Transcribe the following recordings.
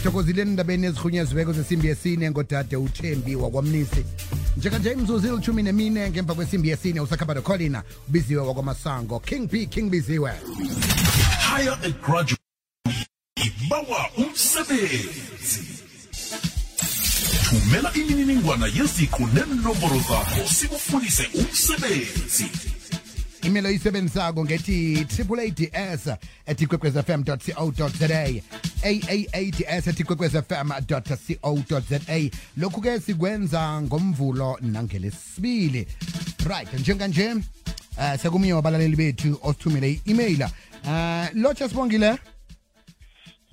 sithokozile endabeni ezirhunyeziweko zesimbi yesine ngodade uthembi wakwamnisi. Njekanje imzuzu ilithumi nemine ngemva kwesimbi yesine usakhaba colina ubiziwe wakwamasango. King p king biziwe. And graduate ibawa umsebenzi. Thumela imininingwana yeziqu nenomboro zakho sikufundise umsebenzi imelo oyisebenzisako ngethi triple ads at ikwekwezfm co za aads at ikwekwezfm co za lokhu-ke sikwenza ngomvulo nangelesibili. Right njenganje uh, sekumunye wabalaleli bethu osithumele i-email. Uh, lotsha sibongile?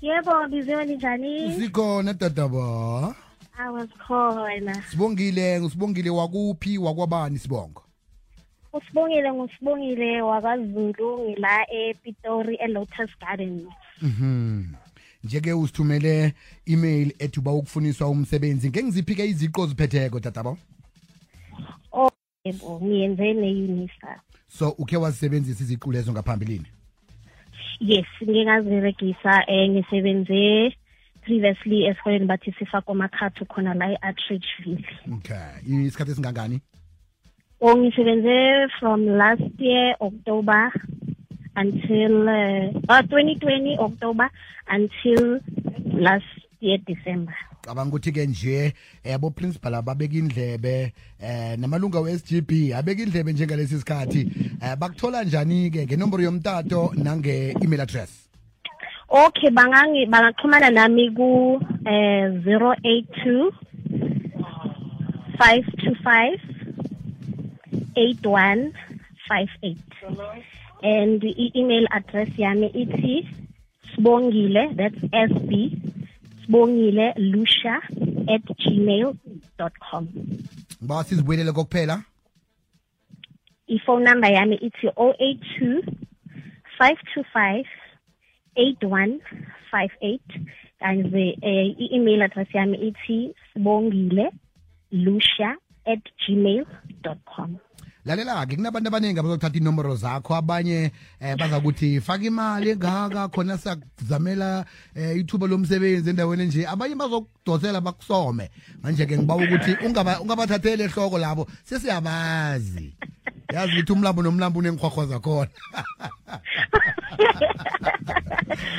Yebo, biziwe njani? sikhona dadaba Awasikhona. sibongile ngusibongile wakuphi wakwabani sibongo? Usibongile ngusibongile wakazulu ngila ePitori eLotus garden Mhm. Njeke usithumele email ethi uba ukufuniswa umsebenzi ngengiziphi-ke iziqo ziphetheko tatabo Oh, yebo, ngiyenze neUNISA. so ukhe wazisebenzisa iziqu lezo ngaphambilini Yes, ngingaziregisa um ngisebenze previously esikoleni bathi sifaka amakhathu khona la e-Atteridgeville. okay isikhathi esingangani Ngisebenze from last year October until uh, uh 2020 October until last year December. cabanga ukuthi-ke nje um boprincipal ababeka indlebe um namalunga we-sgb abeka indlebe njengalesi sikhathi um bakuthola njani-ke ngenomboro yomtato nange-email address. Okay bangaxhumana nami ku eh 082 525 8158 and i-email address yami ithi sibongile that's sb sibongile lusha at gmail.com ngiba sizibuyelele kokuphela? I-phone number yami ithi 082 525 8158 kanzi eh, i-email address yami ithi sibongile lusha at gmail.com lalela-ke kunabantu abaningi abazothatha inomboro zakho. Abanye eh baza kuthi faka imali engaka khona sakuzamela eh, ithuba lomsebenzi endaweni nje abanye bazokudosela bakusome. Manje-ke ngiba ukuthi ungaba- ungabathatheli ehloko labo. Sesiyabazi. Yazi ukuthi umlambo nomlambo unengikhwahwa zakhona.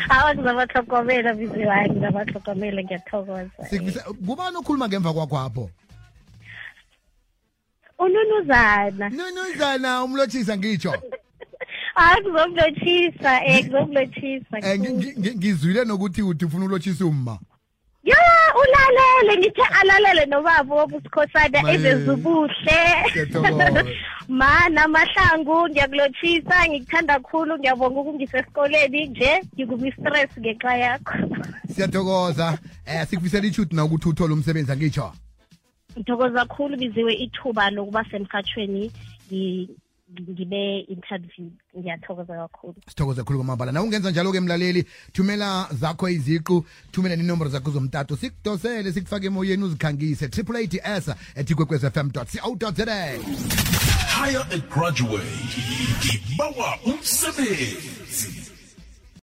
Awa ngizabatlhogomela bizi wami ngizabatlhogomela ngiyathokoza. Kubani okhuluma ngemva kwakhwapho? Ununuzana. Nunuzana umlotshisa ngitsho. Hayi ngizomlotshisa um ngizomlotshisa Eh, ngi- ngi- ngizwile nokuthi uthi ufuna ulotshisa umma. Ya ulalele ngithe alalele nobaba wobusikhosana ebezubuhle. ma namahlangu ngiyakulotshisa ngikuthanda kakhulu ngiyabonga ukungisa esikoleni nje ngikumistress ngenxa yakho. Siyathokoza. Eh sikufisela ichuthi na ukuthi uthole umsebenzi angitsho? Ngithokoza kakhulu biziwe ithuba lokuba semhathweni ngi- ngibe interview. Ngiyathokoza kakhulu. Sithokoza kakhulu kwamabala na ungenza njalo-ke mlaleli thumela zakho iziqu thumela nenombro zakho zomtato sikudosele sikufake emoyeni uzikhangise. Triple eight s at ikwekwezfm co za higher and graduate umsebenzi